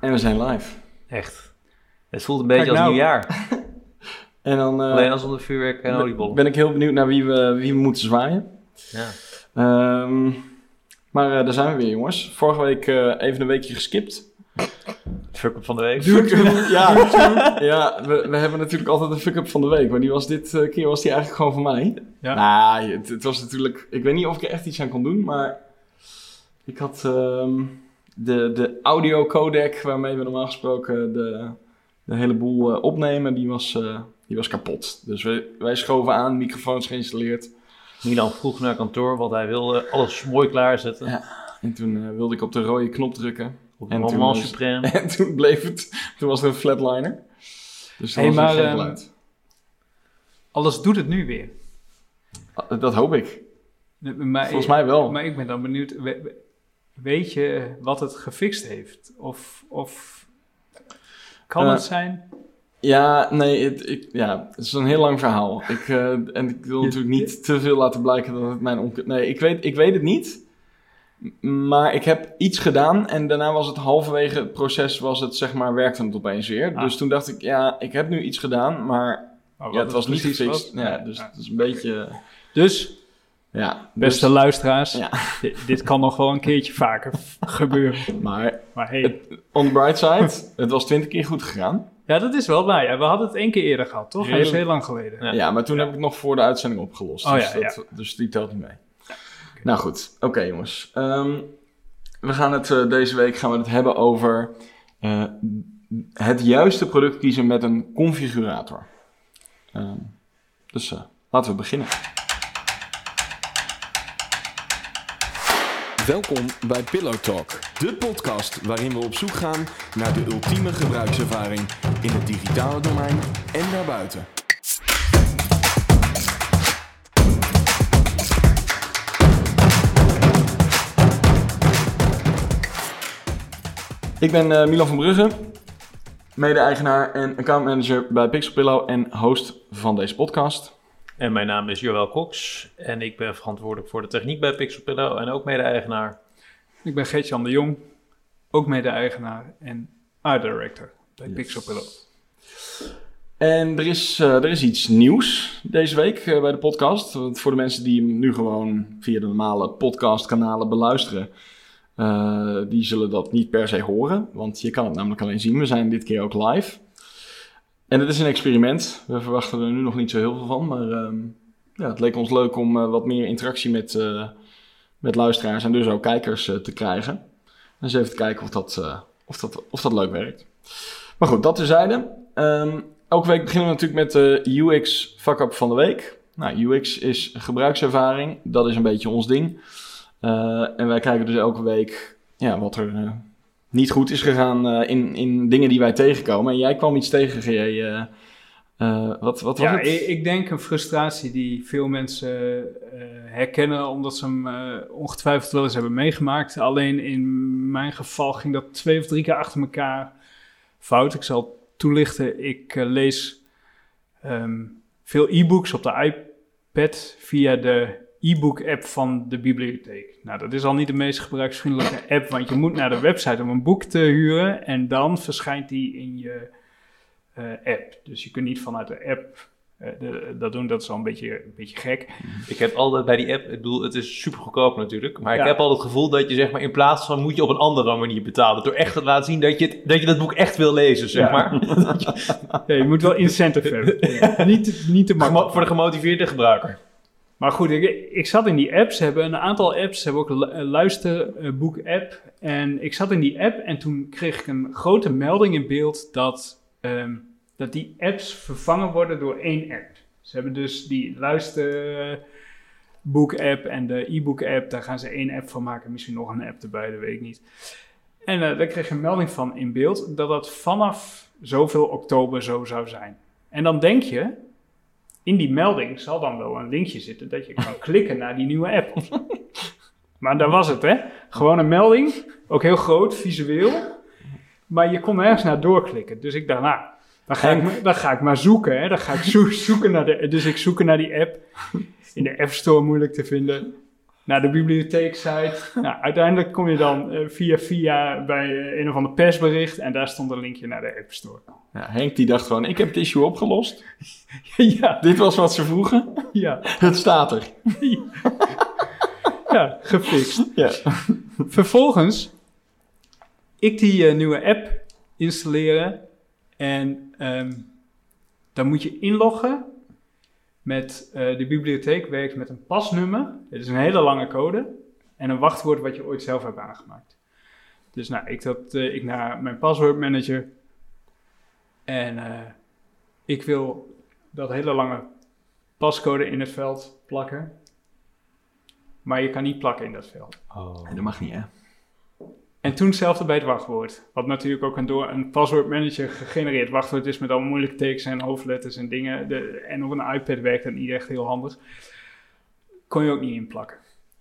En we zijn live. Echt. Het voelt een beetje Kijk als nou. nieuwjaar. En dan eh, Alleen als zonder vuurwerk en oliebollen. ben ik heel benieuwd naar wie we, wie we moeten zwaaien. Ja. Ehm, maar eh, daar zijn we weer, jongens. Vorige week eh, even een weekje geskipt. Fuck-up van de week. ja, ja we, we hebben natuurlijk altijd een fuck-up van de week. Maar die was dit keer was die eigenlijk gewoon van mij. Ja. Nou, het, het was natuurlijk... Ik weet niet of ik er echt iets aan kon doen, maar... Ik had ehm, de, de audio codec waarmee we normaal gesproken de, de hele boel eh, opnemen, die was, eh, die was kapot. Dus wij, wij schoven aan, microfoons geïnstalleerd. Milan vroeg naar kantoor, want hij wilde alles mooi klaarzetten. Ja. En toen eh, wilde ik op de rode knop drukken. Op En toen was- supreme. En toen bleef het... Toen was er een flatliner. Dus dat Hey, was maar, geen ehm, geluid. Alles doet het nu weer. Ah, Dat hoop ik. Maar, Volgens mij wel. Maar ik ben dan benieuwd, weet je wat het gefixt heeft? Of, of kan Eh, het zijn? Ja, nee, het, ik, ja, het is een heel lang verhaal. Ik, eh, en ik wil Je- natuurlijk niet te veel laten blijken dat het mijn onkunde... Nee, ik weet, ik weet het niet. Maar ik heb iets gedaan en daarna was het halverwege het proces, was het zeg maar, werkte het opeens weer. Ah. Dus toen dacht ik, ja, ik heb nu iets gedaan, maar Oh, ja, het was niet gefixt. Ja, dus Ja. het is een beetje... Dus, Ja, beste dus- luisteraars, Ja. di- dit kan nog wel een keertje vaker gebeuren. Maar Maar hey, Het- on the bright side, het was twintig keer goed gegaan. ja, dat is wel waar. Ja, we hadden het één keer eerder gehad, toch? Dat is heel lang geleden. Ja. Ja, maar toen heb ik het nog voor de uitzending opgelost. Oh dus, dat, dus die telt niet mee. Nou goed, oké jongens. Ehm, we gaan het eh, deze week gaan we het hebben over eh, het juiste product kiezen met een configurator. Ehm, dus eh, laten we beginnen. Welkom bij Pillow Talk, de podcast waarin we op zoek gaan naar de ultieme gebruikservaring in het digitale domein en daarbuiten. Ik ben eh, Milan van Brugge, mede-eigenaar en accountmanager bij Pixelpillow en host van deze podcast. En mijn naam is Joël Cox en ik ben verantwoordelijk voor de techniek bij Pixelpillow en ook mede-eigenaar. Ik ben Geert-Jan de Jong, ook mede-eigenaar en art director bij Yes. Pixelpillow. En er is, eh, er is iets nieuws deze week eh, bij de podcast. Want voor de mensen die hem nu gewoon via de normale podcastkanalen beluisteren, eh, die zullen dat niet per se horen. Want je kan het namelijk alleen zien. We zijn dit keer ook live. En het is een experiment. We verwachten er nu nog niet zo heel veel van. Maar ehm, ja, het leek ons leuk om eh, wat meer interactie met, eh, met luisteraars en dus ook kijkers eh, te krijgen. En eens even te kijken of dat, of dat, of dat leuk werkt. Maar goed, dat terzijde. Ehm elke week beginnen we natuurlijk met de UX fuck-up van de week. Nou, UX is gebruikservaring. Dat is een beetje ons ding. En wij kijken dus elke week ja, wat er niet goed is gegaan eh, in, in dingen die wij tegenkomen. En jij kwam iets tegen, GJ. eh, eh, wat, wat was Ja, het? ik, ik denk een frustratie die veel mensen herkennen, omdat ze hem ongetwijfeld wel eens hebben meegemaakt. Alleen in mijn geval ging dat twee of drie keer achter elkaar fout. Ik zal toelichten. Ik lees ehm, veel e-books op de iPad via de e-book-app van de bibliotheek. Nou, dat is al niet de meest gebruiksvriendelijke app, want je moet naar de website om een boek te huren en dan verschijnt die in je eh, app. Dus je kunt niet vanuit de app eh, de- dat doen, dat is al een beetje, een beetje gek. Ik heb altijd bij die app, ik bedoel, het is super goedkoop natuurlijk, maar Ja. ik heb altijd het gevoel dat je zeg maar in plaats van moet je op een andere manier betalen. Door echt te laten zien dat je, het- dat je dat boek echt wil lezen, zeg Ja. maar. Ja, je moet wel incentive hebben. niet, te- niet te makkelijk. voor de gemotiveerde gebruiker. Maar goed, ik, ik zat in die apps, hebben een aantal apps, hebben ook een een luisterboek-app. En ik zat in die app en toen kreeg ik een grote melding in beeld dat, ehm, dat die apps vervangen worden door één app. Ze hebben dus die luisterboek-app en de e-book-app, daar gaan ze één app van maken. Misschien nog een app erbij, dat weet ik niet. En eh, daar kreeg ik een melding van in beeld dat dat vanaf zoveel oktober zo zou zijn. En dan denk je, in die melding zal dan wel een linkje zitten dat je kan klikken naar die nieuwe app. Maar daar was het, hè? Gewoon een melding, ook heel groot, visueel. Maar je kon nergens naar doorklikken. Dus ik dacht, nou, dan ga, ik, dan ga ik maar zoeken, hè? Dan ga ik zo- zoeken naar de, dus ik zoek naar die app. In de App Store moeilijk te vinden. Naar de bibliotheeksite. nou, uiteindelijk kom je dan eh, via via bij eh, een of ander persbericht en daar stond een linkje naar de App Store. Ja, Henk die dacht gewoon, ik heb het issue opgelost. ja, Dit was wat ze vroegen. ja, Het staat er. ja, gefixt. Ja. Vervolgens, ik die eh, nieuwe app installeren en ehm, dan moet je inloggen met eh, de bibliotheek, werkt met een pasnummer. Het is een hele lange code en een wachtwoord wat je ooit zelf hebt aangemaakt. Dus nou, ik, dat, eh, ik naar mijn paswoordmanager en eh, ik wil dat hele lange pascode in het veld plakken. Maar je kan niet plakken in dat veld. Oh. Dat mag niet, hè? En toen hetzelfde bij het wachtwoord. Wat natuurlijk ook een door een paswoordmanager gegenereerd wachtwoord is met allemaal moeilijke tekens en hoofdletters en dingen. De, en op een iPad werkt dat niet echt heel handig. Kon je ook niet inplakken.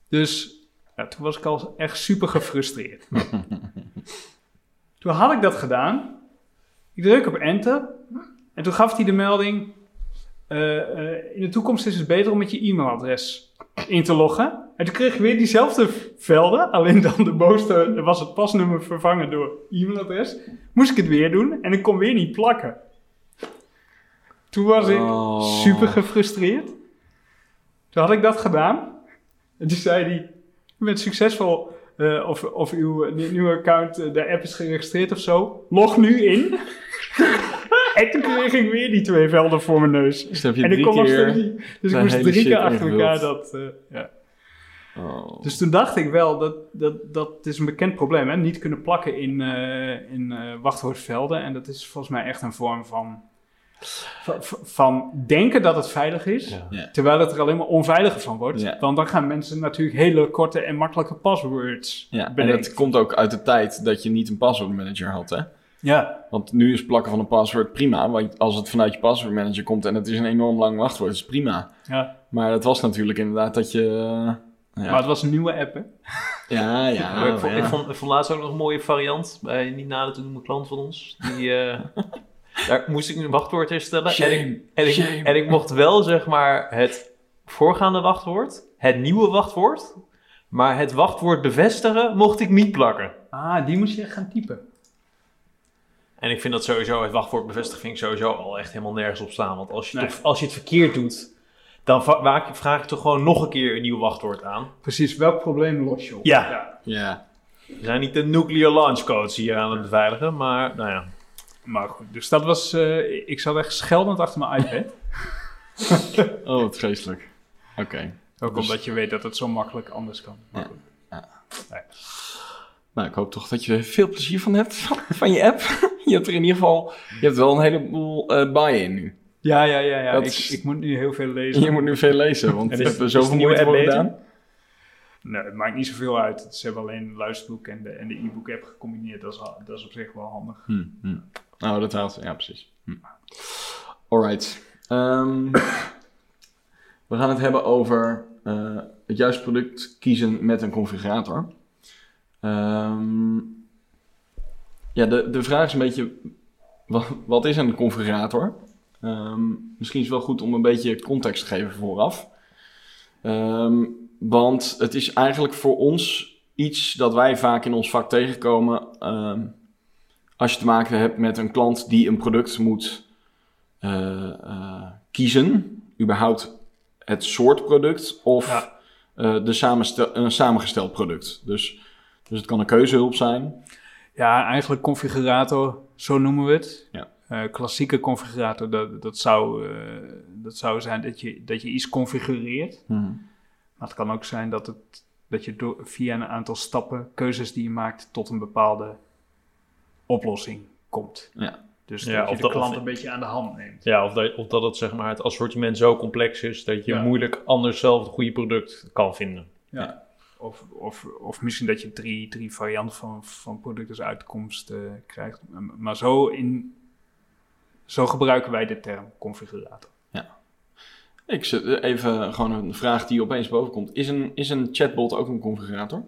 Dus ja, toen was ik al echt super gefrustreerd. toen had ik dat gedaan. Ik druk op enter. En toen gaf hij de melding. eh, eh, in de toekomst is het beter om met je e-mailadres in te loggen. En toen kreeg ik weer diezelfde velden, alleen dan de bovenste was het pasnummer vervangen door e-mailadres. Moest ik het weer doen en ik kon weer niet plakken. Toen was ik Oh. super gefrustreerd. Toen had ik dat gedaan. En toen zei hij, u bent succesvol eh, of, of uw nieuwe account, eh, de app is geregistreerd of zo. Log nu in. En toen kreeg ik weer die twee velden voor mijn neus. Dus dan heb je En ik kon nog steeds niet. Dus ik moest drie keer achter elkaar dat. eh, ja. Oh. Dus toen dacht ik wel dat dat, dat is een bekend probleem, hè? Niet kunnen plakken in, eh, in eh, wachtwoordvelden. En dat is volgens mij echt een vorm van, van, van denken dat het veilig is. Ja. Ja. Terwijl het er alleen maar onveiliger van wordt. Ja. Want dan gaan mensen natuurlijk hele korte en makkelijke passwords Ja, en dat komt ook uit de tijd dat je niet een paswoordmanager had, hè? Ja, Want nu is plakken van een paswoord prima. Want als het vanuit je paswoordmanager komt en het is een enorm lang wachtwoord, is prima. ja. Maar het was natuurlijk inderdaad dat je... eh, ja. maar het was een nieuwe app, hè? ja, ja, ik, vond, ja. ik, vond, ik vond laatst ook nog een mooie variant bij niet nader te noemen klant van ons. Die, eh, daar moest ik een wachtwoord instellen. En ik, Shame, en, ik, shame. en ik mocht wel zeg maar het voorgaande wachtwoord, het nieuwe wachtwoord, maar het wachtwoord bevestigen mocht ik niet plakken. Ah, die moest je echt gaan typen. En ik vind dat sowieso, het wachtwoord bevestigen vind ik sowieso al echt helemaal nergens op staan. Want als je, Nee. toch- als je het verkeerd doet, dan vraag ik toch gewoon nog een keer een nieuw wachtwoord aan. Precies, welk probleem los je op? Ja. Ja. We zijn niet de nuclear launch codes hier aan het beveiligen, maar nou ja. Maar goed, dus dat was... eh, ik zat echt scheldend achter mijn iPad. Oh, wat vreselijk. Oké. Ook Dus- omdat je weet dat het zo makkelijk anders kan. Maar Ja. goed. Nou, ik hoop toch dat je er veel plezier van hebt, van je app. Je hebt er in ieder geval... Je hebt wel een heleboel eh buy-in nu. Ja, ja, ja. ja. Ik, is- ik moet nu heel veel lezen. Je moet nu veel lezen, want we hebben zoveel moeite voor gedaan. Nee, het maakt niet zoveel uit. Ze hebben alleen het luisterboek en de, en de e-book app gecombineerd. Dat is, dat is op zich wel handig. Hm, hm. Nou, dat haalt... Ja, precies. Hm. Alright. Ehm, we gaan het hebben over eh, het juiste product kiezen met een configurator. Ehm, ja, de, de vraag is een beetje... Wat, wat is een configurator? Ehm, misschien is het wel goed om een beetje context te geven vooraf. Ehm, want het is eigenlijk voor ons iets dat wij vaak in ons vak tegenkomen... ehm, als je te maken hebt met een klant die een product moet eh, eh, kiezen, überhaupt het soort product of Ja. eh, de samenstel- een samengesteld product. Dus, dus het kan een keuzehulp zijn. Ja, eigenlijk configurator, zo noemen we het. Ja. Eh, klassieke configurator, dat, dat, zou, eh, dat zou zijn dat je, dat je iets configureert. Maar het kan ook zijn dat, het, dat je door, via een aantal stappen, keuzes die je maakt, tot een bepaalde oplossing komt. Ja. Dus Ja, dat je of de dat- klant een beetje aan de hand neemt. Ja, of dat, of dat het, zeg maar, het assortiment zo complex is dat je Ja. moeilijk anders zelf het goede product kan vinden. Ja. Of, of, of misschien dat je drie, drie varianten van, van product als uitkomst eh, krijgt. Maar zo, in, zo gebruiken wij de term configurator. Ik zet even gewoon een vraag die opeens boven komt. Is een, is een chatbot ook een configurator?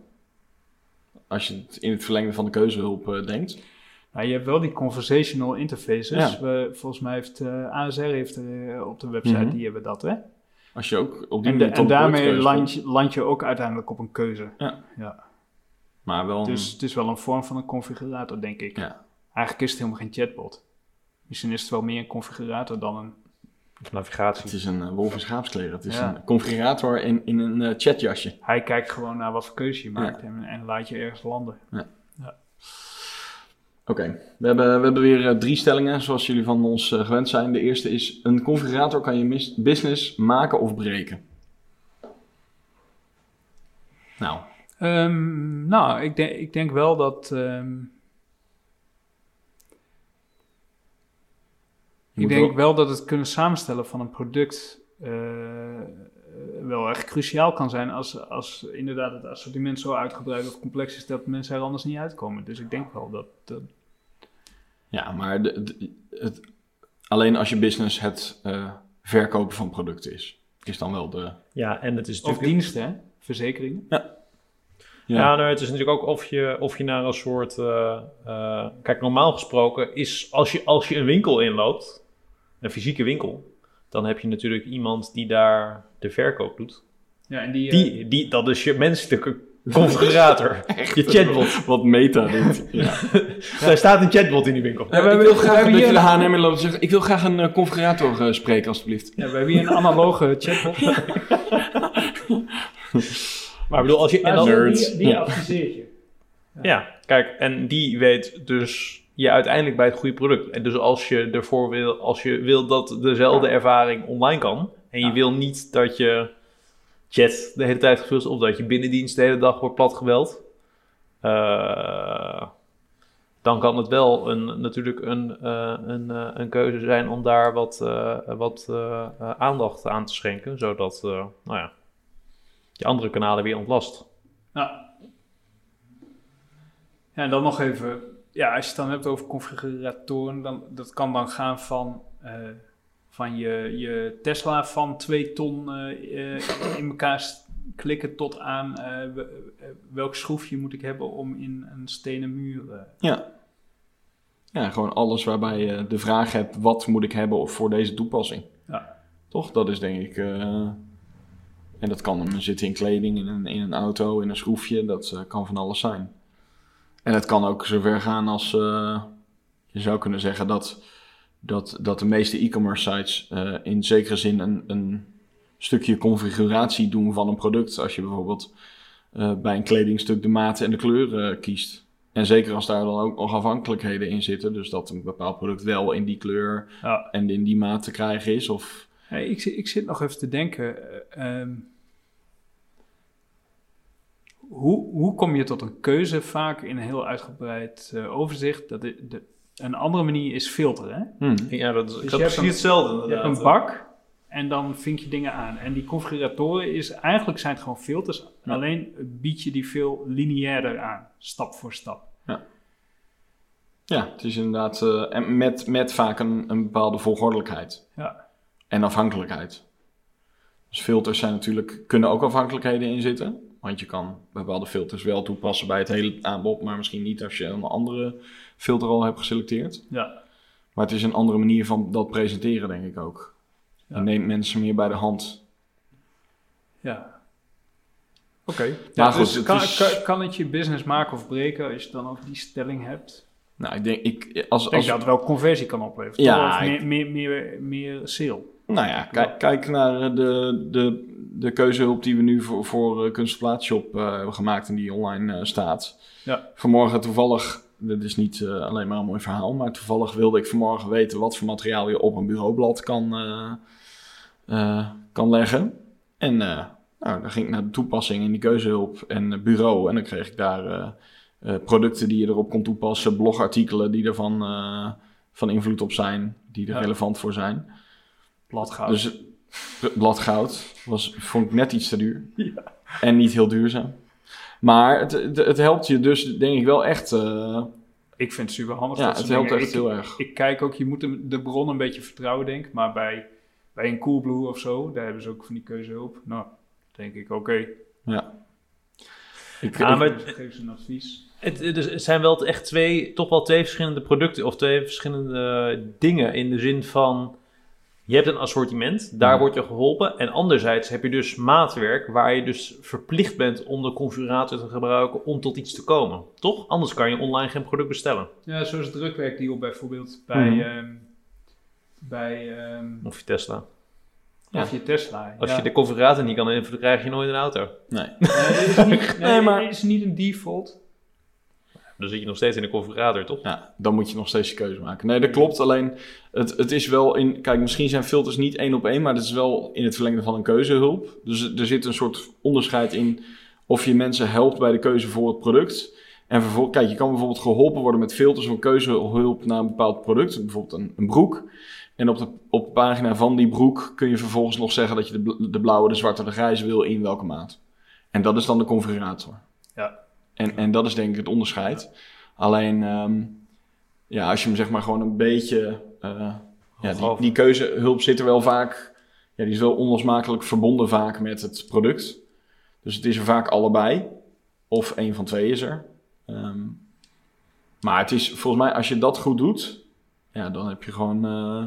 Als je het in het verlengde van de keuzehulp eh, denkt. Nou, je hebt wel die conversational interfaces. Ja. We, volgens mij heeft eh, ASR heeft, op de website, Mhm. die hebben dat, hè? Als je ook op die En, de- manier en daarmee land je, land je ook uiteindelijk op een keuze. komt. Maar wel een- Dus het is wel een vorm van een configurator, denk ik. Ja. Eigenlijk is het helemaal geen chatbot. Misschien is het wel meer een configurator dan een... Of navigatie. Het is een eh, wolf in schaapskleren. Het is Ja. een configurator in, in een eh, chatjasje. Hij kijkt gewoon naar wat voor keuze je maakt en, en laat je ergens landen. Oké, we, hebben, we hebben weer eh, drie stellingen zoals jullie van ons eh, gewend zijn. De eerste is, een configurator kan je business maken of breken. Nou, Ehm, nou, ik denk, ik denk wel dat... ehm, ik denk wel- wel dat het kunnen samenstellen van een product eh, wel echt cruciaal kan zijn als, als inderdaad het assortiment zo uitgebreid of complex is dat mensen er anders niet uitkomen. Dus ik denk wel dat, dat Ja, maar de, de- het, alleen als je business het eh, verkopen van producten is, is dan wel de... Ja, en het is of natuurlijk... diensten, hè? verzekeringen. Ja, nou, het is natuurlijk ook of je, of je naar een soort. eh, eh, kijk, normaal gesproken is als je, als je een winkel inloopt, een fysieke winkel, dan heb je natuurlijk iemand die daar de verkoop doet. Ja, en die, eh, Die, die, dat is je menselijke configurator, je chatbot. Wat meta dit. Ja. Daar staat een chatbot in die winkel. Ja, we ik wil hebben- we graag dat je hier de een- H&M loopt en zegt, ik wil graag een eh, configurator eh, spreken alstublieft. ja, we hebben hier een analoge chatbot. Maar ik bedoel, als je. En dan, die, Nerds. die, die Ja. adviseert je. Ja, kijk, en die weet dus je uiteindelijk bij het goede product. En dus als je ervoor wil, als je wil dat dezelfde ervaring online kan, en je Ja. wil niet dat je chat de hele tijd gevuld is, of dat je binnendienst de hele dag wordt platgeweld, eh, dan kan het wel een, natuurlijk een, eh, een, eh, een keuze zijn om daar wat, wat aandacht aan te schenken, zodat nou ja, je andere kanalen weer ontlast. Ja. Ja, en dan nog even, ja, als je het dan hebt over configuratoren, dan, dat kan dan gaan van, eh, van je, je Tesla van 2 ton eh, eh, in elkaar klikken tot aan we- welk schroefje moet ik hebben om in een stenen muur. Ja. Ja, gewoon alles waarbij je de vraag hebt, wat moet ik hebben voor deze toepassing? Ja. Toch? Dat is denk ik... en dat kan zitten in kleding, in een, in een auto, in een schroefje. Dat kan van alles zijn. En het kan ook zover gaan als... eh, je zou kunnen zeggen dat, dat, dat de meeste e-commerce sites eh, in zekere zin een, een stukje configuratie doen van een product. Als je bijvoorbeeld eh, bij een kledingstuk de maat en de kleur eh, kiest. En zeker als daar dan ook nog afhankelijkheden in zitten. Dus dat een bepaald product wel in die kleur Ja. en in die maat te krijgen is. Of Hey, ik, zit- ik zit nog even te denken. eh, ehm, hoe, hoe kom je tot een keuze vaak in een heel uitgebreid eh, overzicht? Dat de, de, een andere manier is filteren. Hè? Ja, dat is, precies een- hetzelfde. Je hebt een bak en dan vink je dingen aan. En die configuratoren is eigenlijk zijn het gewoon filters. Ja. Alleen bied je die veel lineairder aan, stap voor stap. ja, het is inderdaad eh, en met, met vaak een, een bepaalde volgordelijkheid Ja. en afhankelijkheid. Dus filters zijn natuurlijk, kunnen ook afhankelijkheden in zitten. Want je kan bepaalde filters wel toepassen bij het hele aanbod, maar misschien niet als je een andere filter al hebt geselecteerd. Ja. Maar het is een andere manier van dat presenteren, denk ik ook. Je Ja. neemt mensen meer bij de hand. ja. Oké. Ja, Maar dus het kan, is- kan, kan het je business maken of breken als je dan ook die stelling hebt? Nou, ik denk, ik, als, Ik denk als, dat het wel conversie kan opleveren. Ja, ik- meer, meer, meer, meer sale. Nou ja, kijk, kijk naar eh, de, de, de keuzehulp die we nu voor, voor eh, Kunst op Plaatshop eh, hebben gemaakt en die online staat. Ja. Vanmorgen toevallig, dit is niet alleen maar een mooi verhaal, maar toevallig wilde ik vanmorgen weten wat voor materiaal je op een bureaublad kan, kan leggen. En nou, dan ging ik naar de toepassing in die keuzehulp en bureau en dan kreeg ik daar producten die je erop kon toepassen, blogartikelen die er van, van invloed op zijn, die er Ja. relevant voor zijn. Bladgoud. Dus bladgoud was, vond ik net iets te duur. En niet heel duurzaam. Maar het, het, het helpt je dus, denk ik, wel echt. eh, ik vind het super handig. ja, dat het helpt dingen. echt ik, heel erg. Ik kijk ook, je moet de bron een beetje vertrouwen, denk ik. Maar bij, bij een Coolblue of zo, daar hebben ze ook van die keuzehulp. Nou, denk ik, oké. Ja. Ik, Ja, ik- Geef ze een advies. Het, het zijn wel echt twee, toch wel twee verschillende producten of twee verschillende dingen in de zin van je hebt een assortiment, daar Ja. word je geholpen. En anderzijds heb je dus maatwerk waar je dus verplicht bent om de configurator te gebruiken om tot iets te komen. Toch? Anders kan je online geen product bestellen. Ja, zoals het drukwerkdeal bijvoorbeeld bij, Mhm. ehm, bij ehm, Of je Tesla. Ja. of je Tesla. Als ja. je de configurator niet kan invullen, krijg je nooit een auto. Nee. Nee, is niet, nee, Nee, maar- dit is niet een default. Dan zit je nog steeds in de configurator, toch? Ja, dan moet je nog steeds je keuze maken. Nee, dat klopt. Alleen, het, het is wel in... Kijk, misschien zijn filters niet één op één, maar het is wel in het verlengde van een keuzehulp. Dus er- zit een soort onderscheid in of je mensen helpt bij de keuze voor het product. En vervolgens, kijk, je kan bijvoorbeeld geholpen worden met filters of keuzehulp naar een bepaald product. Bijvoorbeeld een, een broek. En op de, op de pagina van die broek kun je vervolgens nog zeggen dat je de, de blauwe, de zwarte, de grijze wil in welke maat. En dat is dan de configurator. En, en dat is denk ik het onderscheid. Alleen, ehm, ja, als je hem zeg maar gewoon een beetje... eh, ja, die, die keuzehulp zit er wel vaak... Ja, die is wel onlosmakelijk verbonden vaak met het product. Dus het is er vaak allebei. Of één van twee is er. Ehm, maar het is volgens mij, als je dat goed doet... Ja, dan heb je gewoon... eh,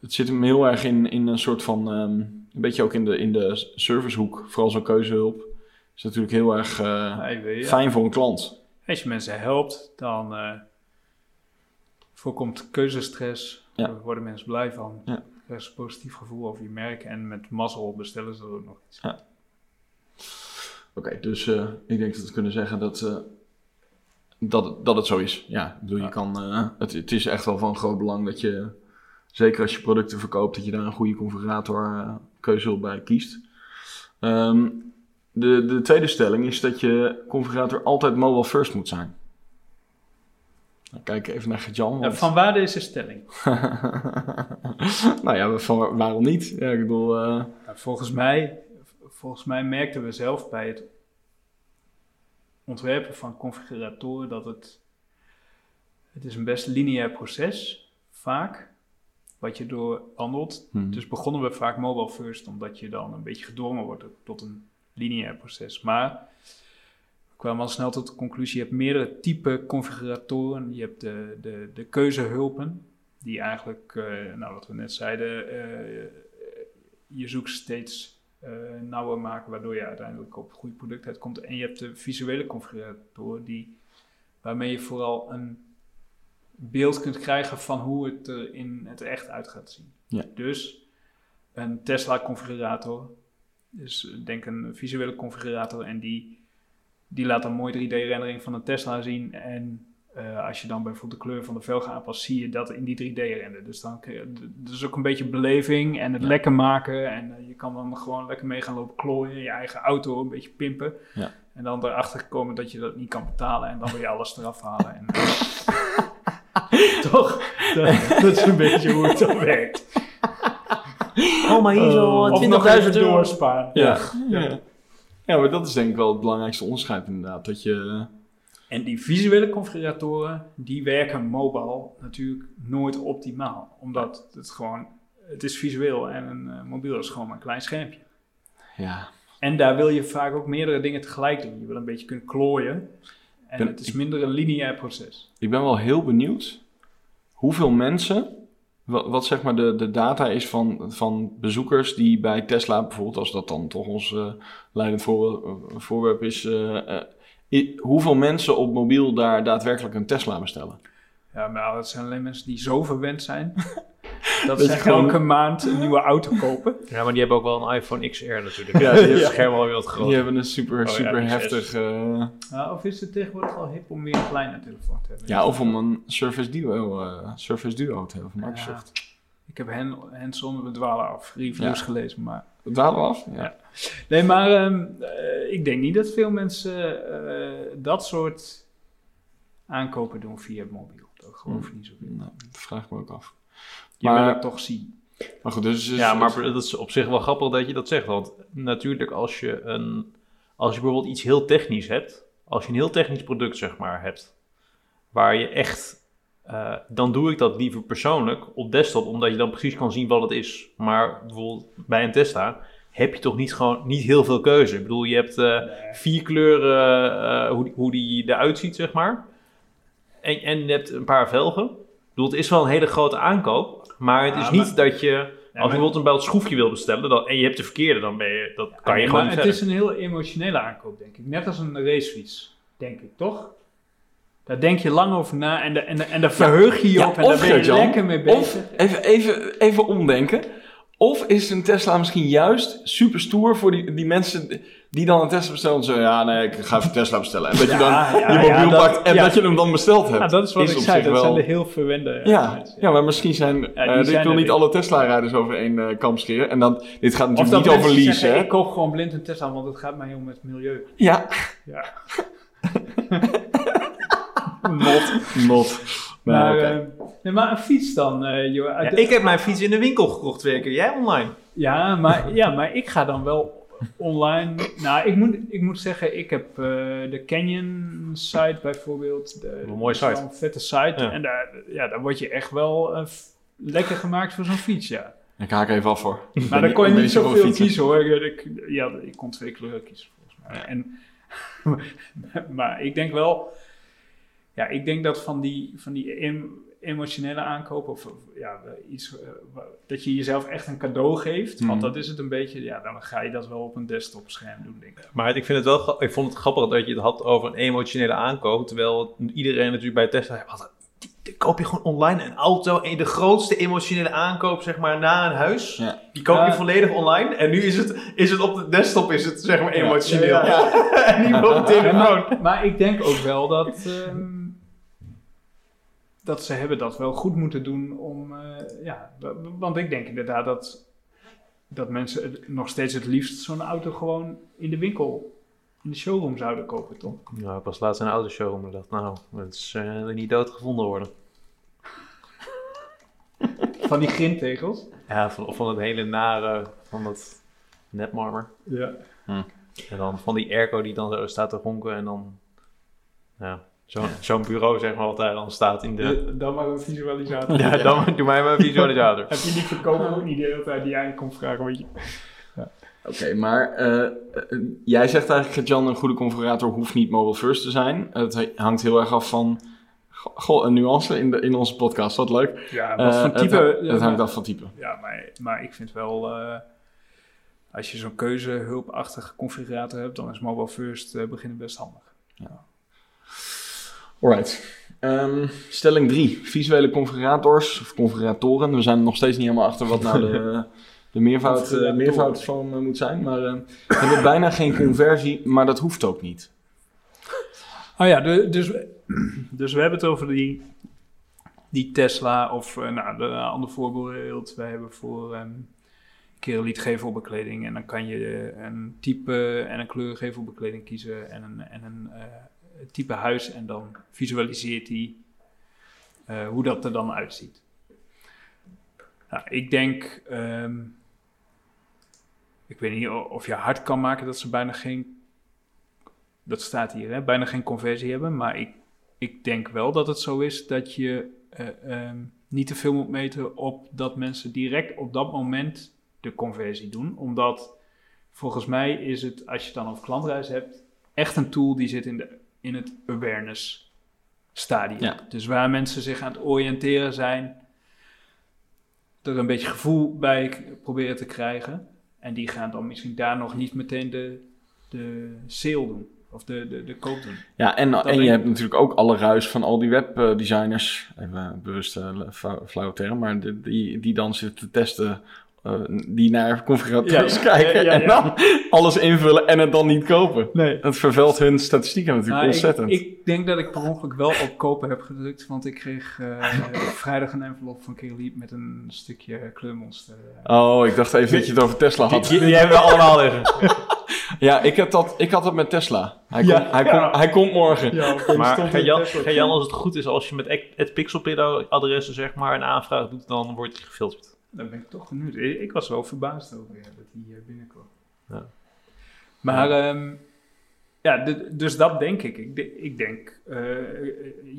het zit hem heel erg in, in een soort van... ehm, een beetje ook in de, in de servicehoek. Vooral zo'n keuzehulp. Is natuurlijk heel erg eh, fijn voor een klant. Als je mensen helpt, dan eh, voorkomt keuzestress. Ja. Daar worden mensen blij van. Ja. Er is een positief gevoel over je merk. En met mazzel bestellen ze er ook nog iets. Oké, dus eh, ik denk dat we kunnen zeggen dat, dat, het- dat het zo is. Ja, ik bedoel, je Ja. kan, het, het is echt wel van groot belang dat je, zeker als je producten verkoopt, dat je daar een goede configurator keuzehulp bij kiest. Ehm, de, de tweede stelling is dat je configurator altijd mobile first moet zijn. Nou, kijk even naar Gert-Jan. Want- van waar deze stelling? nou ja, van, waar- waarom niet? Ja, ik bedoel, eh, volgens, mij, volgens mij merkten we zelf bij het ontwerpen van configuratoren dat het, het is een best lineair proces, vaak, wat je doorwandelt. hmm. Dus begonnen we vaak mobile first, omdat je dan een beetje gedwongen wordt tot een lineair proces. Maar we kwamen al snel tot de conclusie, je hebt meerdere typen configuratoren. Je hebt de, de, de keuzehulpen, die eigenlijk, eh, nou wat we net zeiden, eh, je zoekt steeds eh, nauwer maken, waardoor je uiteindelijk op een goed product uitkomt. En je hebt de visuele configuratoren, die, waarmee je vooral een beeld kunt krijgen van hoe het er in het echt uit gaat zien. Ja. Dus een Tesla configurator, dus denk een visuele configurator en die, die laat een mooi 3D-rendering van een Tesla zien en eh, als je dan bijvoorbeeld de kleur van de velgen aanpast, zie je dat in die 3D-render. Dus dan d- dus ook een beetje beleving en het Ja. lekker maken. En eh, je kan dan gewoon lekker mee gaan lopen klooien, je eigen auto een beetje pimpen. Ja. En dan erachter komen dat je dat niet kan betalen en dan wil je alles eraf halen. En, Toch? Dat, dat is een beetje hoe het dan werkt. Oh, maar hier zo of nog even doorsparen. ja. Ja. ja, maar dat is denk ik wel het belangrijkste onderscheid inderdaad. Dat je... En die visuele configuratoren, die werken mobile natuurlijk nooit optimaal. Omdat het gewoon, het is visueel en een eh, mobiel is gewoon maar een klein schermpje. Ja, En daar wil je vaak ook meerdere dingen tegelijk doen. Je wil een beetje kunnen klooien. En Ben- het is minder een lineair proces. Ik ben wel heel benieuwd hoeveel mensen, wat, wat zeg maar de, de data is van, van bezoekers die bij Tesla bijvoorbeeld, als dat dan toch ons eh, leidend voor, voorwerp is, eh, eh, i- hoeveel mensen op mobiel daar daadwerkelijk een Tesla bestellen? Ja, maar dat zijn alleen mensen die zo verwend zijn. dat ze gewoon- elke maand een nieuwe auto kopen. Ja, maar die hebben ook wel een iPhone XR natuurlijk. Ja, Ja, die- die scherm wel weer wat Die groter. hebben een super, Oh ja, super die heftig... eh, Nou, of is het tegenwoordig al hip om weer een kleine telefoon te hebben? ja, of om een Surface Duo, eh, Surface Duo te hebben van Microsoft. Ik heb hen, hands-on, we dwalen af, reviews Ja. gelezen, maar... Dwalen we af? Ja. Ja. Nee, maar ehm, eh, ik denk niet dat veel mensen eh, dat soort aankopen doen via het mobiel. Dat geloof ik niet zo veel. Nou, dat vraag ik me ook af. Je Maar- wil het toch zien. Maar goed, dus... dus Ja, maar dat is op zich wel grappig dat je dat zegt. Want natuurlijk, als je, een, als je bijvoorbeeld iets heel technisch hebt, als je een heel technisch product zeg maar hebt, waar je echt, eh, dan doe ik dat liever persoonlijk op desktop, omdat je dan precies kan zien wat het is. Maar bijvoorbeeld bij een Tesla heb je toch niet gewoon niet heel veel keuze. Ik bedoel, je hebt eh, vier kleuren, eh, hoe, die, hoe die eruit ziet zeg maar. En, en je hebt een paar velgen. Bedoel, het is wel een hele grote aankoop, maar het Ja, is maar- niet dat je, als je bijvoorbeeld een bepaald schroefje wil bestellen dan, en je hebt de verkeerde, dan ben je, dat kan je gewoon maar niet het verder. is een heel emotionele aankoop, denk ik. Net als een racefiets, denk ik, toch? Daar denk je lang over na en, de, en, de, en daar verheug je je Ja, op en daar ben je lekker mee bezig. Of, even, even, even omdenken. Of is een Tesla misschien juist super stoer voor die, die mensen die dan een Tesla bestellen? En zeggen, ja, nee, ik ga even een Tesla bestellen. En dat je dan ja, je ja, mobiel dat- pakt en ja. dat je hem dan besteld hebt. Ja, dat is wat ik zei, dat wel- zijn de heel verwende Ja, mensen. ja, maar misschien zijn... die eh, ik wil niet alle Tesla-rijders over één eh, kam scheren. En dan, dit gaat natuurlijk niet over lease, zeggen, hè? ik koop gewoon blind een Tesla, want het gaat mij om het milieu. Ja, Ja. not. Not. Nee, maar, oké. eh, nee, maar een fiets dan, eh joh. Ja, de- ik heb mijn fiets in de winkel gekocht twee keer, jij online. Ja, maar, ja, maar ik ga dan wel online. Nou, ik moet, ik moet zeggen, ik heb eh, de Canyon site bijvoorbeeld. De, Een mooie site. Een vette site. Ja. En daar, ja, daar word je echt wel eh, lekker gemaakt voor zo'n fiets, ja. Ik haak even af voor. Maar dan kon je niet zoveel fietsen. kiezen hoor. Ik, ja, ik kon twee kleuren kiezen volgens mij. En, maar ik denk wel, ja, ik denk dat van die, van die emotionele aankopen, of, ja, iets, eh, dat je jezelf echt een cadeau geeft, want Mhm. dat is het een beetje, ja, dan ga je dat wel op een desktopscherm doen, denk ik. Maar ik, vind het wel, ik vond het grappig dat je het had over een emotionele aankoop. Terwijl iedereen natuurlijk bij Tesla. Wat, die- die koop je gewoon online een auto. En de grootste emotionele aankoop, zeg maar, na een huis. Ja. Die koop je Ja. volledig online. En nu is het, is het op de desktop, is het zeg maar emotioneel. Ja, ja. en niet op de Ja, telefoon. maar, maar ik denk ook wel dat, ehm, dat ze hebben dat wel goed moeten doen om, eh, ja, want ik denk inderdaad dat, dat mensen het- nog steeds het liefst zo'n auto gewoon in de winkel, in de showroom zouden kopen, toch? Nou, ik was laatst in een autoshowroom en dacht, nou, het is eh, niet dood gevonden worden. Van die grintegels. Ja, van, van het hele nare, van dat netmarmer. Ja. En dan van die airco die dan zo staat te ronken en dan, ja, zo'n zo'n bureau zeg maar wat daar dan staat in de... Dan maar een visualisator. Ja, dan doe mij maar een visualisator. Heb je die verkoper ook niet de hele tijd die aan je komt vragen, weet je? Oké, maar eh, eh, jij zegt eigenlijk, Jan, een goede configurator hoeft niet mobile first te zijn. Het he- hangt heel erg af van, go- goh, een nuance in, de, in onze podcast, wat leuk. Ja, Eh, wat voor het type... ja, het hangt af van type. Ja, maar, maar ik vind wel, eh, als je zo'n keuzehulpachtige configurator hebt, dan is mobile first beginnen best handig. Alright. Ehm, stelling 3. Visuele configurators of configuratoren. We zijn er nog steeds niet helemaal achter wat nou de, de meervoud, eh, meervoud van eh, moet zijn. Maar eh hebben bijna geen conversie, maar dat hoeft ook niet. Oh ja, de, dus, we- dus we hebben het over die, die Tesla of nou, de andere voorbeeld. Wij hebben voor ehm kereliet gevelbekleding en dan kan je een type en een kleur gevelbekleding kiezen en een, en een eh, type huis en dan visualiseert hij eh, hoe dat er dan uitziet. Nou, ik denk, ehm, ik weet niet of je hard kan maken dat ze bijna geen dat staat hier, hè, bijna geen conversie hebben. Maar ik, ik denk wel dat het zo is dat je eh, ehm, niet te veel moet meten op dat mensen direct op dat moment de conversie doen. Omdat volgens mij is het, als je het dan over klantreis hebt, echt een tool die zit in, de, in het awareness stadium. Ja. Dus waar mensen zich aan het oriënteren zijn, er een beetje gevoel bij proberen te krijgen. En die gaan dan misschien daar nog niet meteen de, de sale doen. Of de, de, de koop doen. Ja, en, en je ik. hebt natuurlijk ook alle ruis van al die webdesigners. Even bewust uh, flauwe term, maar die, die, die dan zitten te testen. Uh, die naar configurators Ja, ja, kijken ja, ja, en ja. dan alles invullen en het dan niet kopen. Nee. Dat vervuilt hun statistieken natuurlijk Nou, ontzettend. ik denk dat ik per ongeluk wel op kopen heb gedrukt. Want ik kreeg eh, vrijdag een envelop van Kerliep met een stukje kleurmonster. Oh, ik dacht even dat je het over Tesla had. Die, die hebben we allemaal liggen. Ja, ik, heb dat, ik had dat met Tesla. Hij, Ja, komt- hij, ja. komt- hij komt morgen. Ja, Maar ga Jan, als het goed is, als je met het Pixelpillow adressen zeg maar een aanvraag doet, dan wordt die gefilterd. Dan ben ik toch benieuwd. Ik, was wel verbaasd over ja, dat hij hier binnenkwam. Ja. Maar ehm, ja, d- dus dat denk ik. Ik, de- ik denk, eh,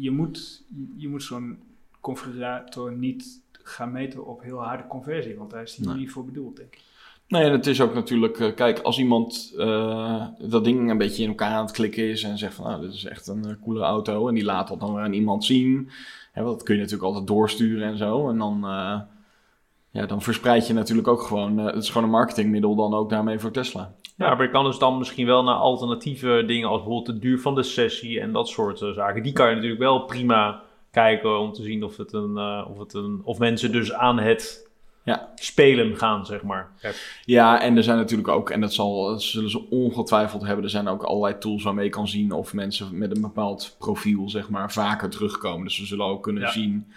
je moet, je moet zo'n configurator niet gaan meten op heel harde conversie. Want daar is Nee. niet voor bedoeld, denk ik. Nee, en het is ook natuurlijk, eh, kijk, als iemand eh, dat ding een beetje in elkaar aan het klikken is en zegt van, nou, dit is echt een coole auto en die laat dat dan weer aan iemand zien. Hè, want dat kun je natuurlijk altijd doorsturen en zo. En dan, ja, dan verspreid je natuurlijk ook gewoon, eh, het is gewoon een marketingmiddel dan ook daarmee voor Tesla. Ja, maar je kan dus dan misschien wel naar alternatieve dingen als bijvoorbeeld de duur van de sessie en dat soort eh, zaken. Die kan je natuurlijk wel prima kijken om te zien of, het een, eh, of, het een, of mensen dus aan het Ja. spelen gaan, zeg maar. Ja, en er zijn natuurlijk ook, en dat, zal, dat zullen ze ongetwijfeld hebben, er zijn ook allerlei tools waarmee je kan zien of mensen met een bepaald profiel, zeg maar, vaker terugkomen. Dus we zullen ook kunnen Ja. zien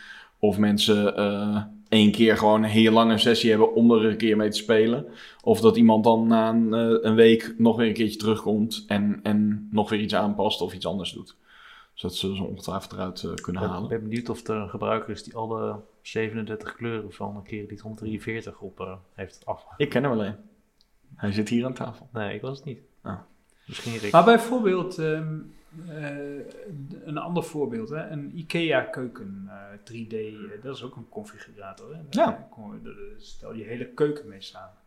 of mensen eh één keer gewoon een heel lange sessie hebben om er een keer mee te spelen. Of dat iemand dan na een, eh, een week nog weer een keertje terugkomt en, en nog weer iets aanpast of iets anders doet. Dus dat zullen ze ongetwijfeld eruit eh, kunnen Ik halen. ben benieuwd of er een gebruiker is die alle 37 kleuren van een keer die 143 op eh, heeft af. Ik ken hem alleen. Hij zit hier aan tafel. Nee, ik was het niet. Ah. Misschien Rick. Maar bijvoorbeeld, ehm, eh, een ander voorbeeld, hè? een IKEA keuken eh, 3D, eh, dat is ook een configurator. Hè? Ja. Stel je hele keuken mee samen.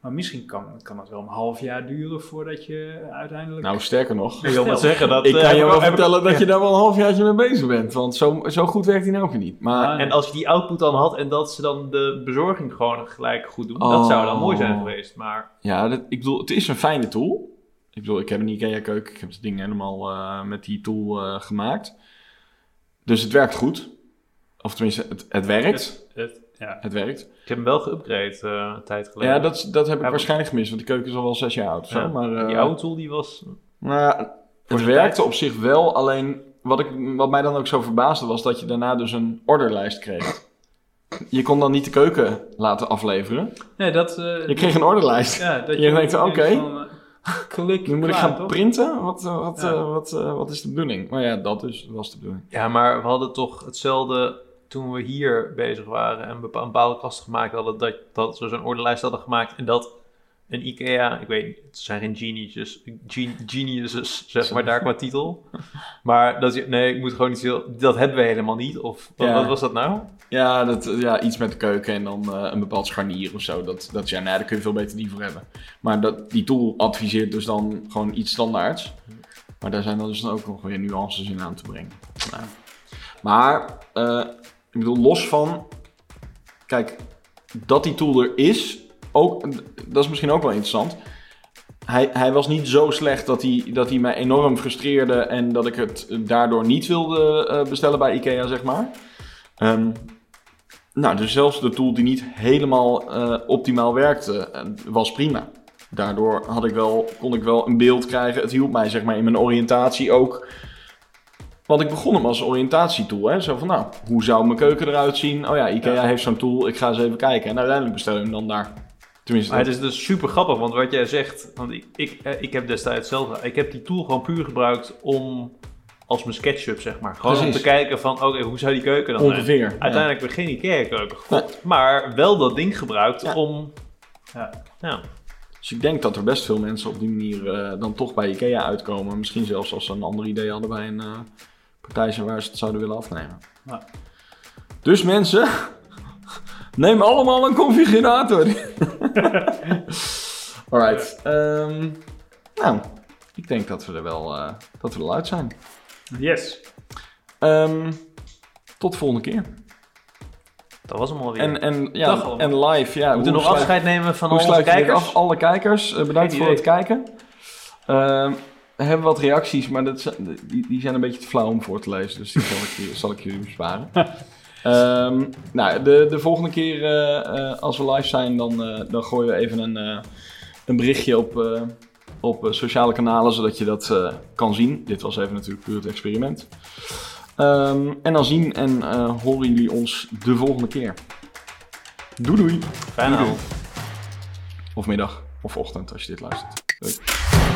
Maar misschien kan, kan het wel een half jaar duren voordat je uiteindelijk... Nou, sterker nog. Ik wil maar zeggen dat... Ik eh, kan je wel vertellen dat je daar wel een halfjaartje mee bezig bent. Want zo, zo goed werkt hij nou ook niet. Maar Ah, En als je die output dan had en dat ze dan de bezorging gewoon gelijk goed doen, dat Oh. zou dan mooi zijn geweest. Maar ja, dat, ik bedoel, het is een fijne tool. Ik bedoel, ik heb een IKEA keuken. Ik heb het ding helemaal eh, met die tool eh, gemaakt. Dus het werkt goed. Of tenminste, het, het werkt. het, ja. Het werkt. ik heb hem wel geüpgrade eh, een tijd geleden. Ja, dat, dat heb ik Ja, waarschijnlijk gemist. Want die keuken is al wel zes jaar oud. Zo. Maar, eh, die oude tool die was... Nou ja, het werkte tijd. op zich wel. Alleen wat, ik, wat mij dan ook zo verbaasde was dat je daarna dus een orderlijst kreeg. Je kon dan niet de keuken laten afleveren. Nee, dat... eh, Je kreeg een orderlijst. ja, dat je denkt, ook oké. Nu moet ik gaan toch? printen? Wat, eh, wat, Ja. eh, wat, eh, wat is de bedoeling? Maar ja, dat dus was de bedoeling. Ja, maar we hadden toch hetzelfde toen we hier bezig waren en een bepaalde kast gemaakt hadden, dat, dat we zo'n orderlijst hadden gemaakt en dat een IKEA, ik weet het zijn geen geniuses, gen- geniuses, zeg maar daar qua titel. Maar dat is, nee, ik moet gewoon niet zo, dat hebben we helemaal niet. Of wat, Ja. wat was dat nou? Ja, dat, ja, iets met de keuken en dan eh, een bepaald scharnier of zo. Dat, dat, ja, ja, daar kun je veel beter die voor hebben. Maar dat, die tool adviseert dus dan gewoon iets standaards. Maar daar zijn dan dus dan ook nog weer nuances in aan te brengen. Nou. Maar, eh, ik bedoel, los van... Kijk, dat die tool er is, ook, dat is misschien ook wel interessant. Hij, hij was niet zo slecht dat hij, dat hij mij enorm frustreerde en dat ik het daardoor niet wilde eh, bestellen bij IKEA, zeg maar. Ehm, nou, dus zelfs de tool die niet helemaal eh, optimaal werkte, eh, was prima. Daardoor had ik wel, kon ik wel een beeld krijgen. Het hielp mij zeg maar in mijn oriëntatie ook. Want ik begon hem als oriëntatietool. Hè? Zo van, nou, hoe zou mijn keuken eruit zien? Oh ja, IKEA Ja. heeft zo'n tool. Ik ga eens even kijken. En uiteindelijk bestel ik hem dan daar. Tenminste, Maar het is dus super grappig, want wat jij zegt, want ik, ik, eh, ik heb destijds zelf, ik heb die tool gewoon puur gebruikt om, als mijn SketchUp zeg maar, gewoon om te kijken van, oké, hoe zou die keuken dan ongeveer. ja. Uiteindelijk ik geen IKEA-keuken maar wel dat ding gebruikt Ja. om... Ja. Ja. Dus ik denk dat er best veel mensen op die manier eh, dan toch bij IKEA uitkomen. Misschien zelfs als ze een ander idee hadden bij een eh, partij zijn waar ze het zouden willen afnemen. Ja. Dus mensen, neem allemaal een configurator. Alright. ehm, nou, ik denk dat we er wel, eh, dat we er wel uit zijn. Yes. Ehm, tot de volgende keer. Dat was hem alweer. En, en, Dag ja, allemaal. en live. Ja, we moeten nog sluit- afscheid nemen van Hoe al onze sluit je dit kijkers. af? Alle kijkers, eh, bedankt Geen voor het kijken. Ehm, we hebben wat reacties, maar dat, die, die zijn een beetje te flauw om voor te lezen. Dus die zal ik, je- zal ik jullie besparen. Ehm, nou, de, de volgende keer eh, eh, als we live zijn, dan, eh, dan gooien we even een, een berichtje op, op sociale kanalen, zodat je dat kan zien. Dit was even natuurlijk puur het experiment. Ehm, en dan zien en horen jullie ons de volgende keer. Doei doei! Fijne avond. Of middag, of ochtend als je dit luistert. Doei.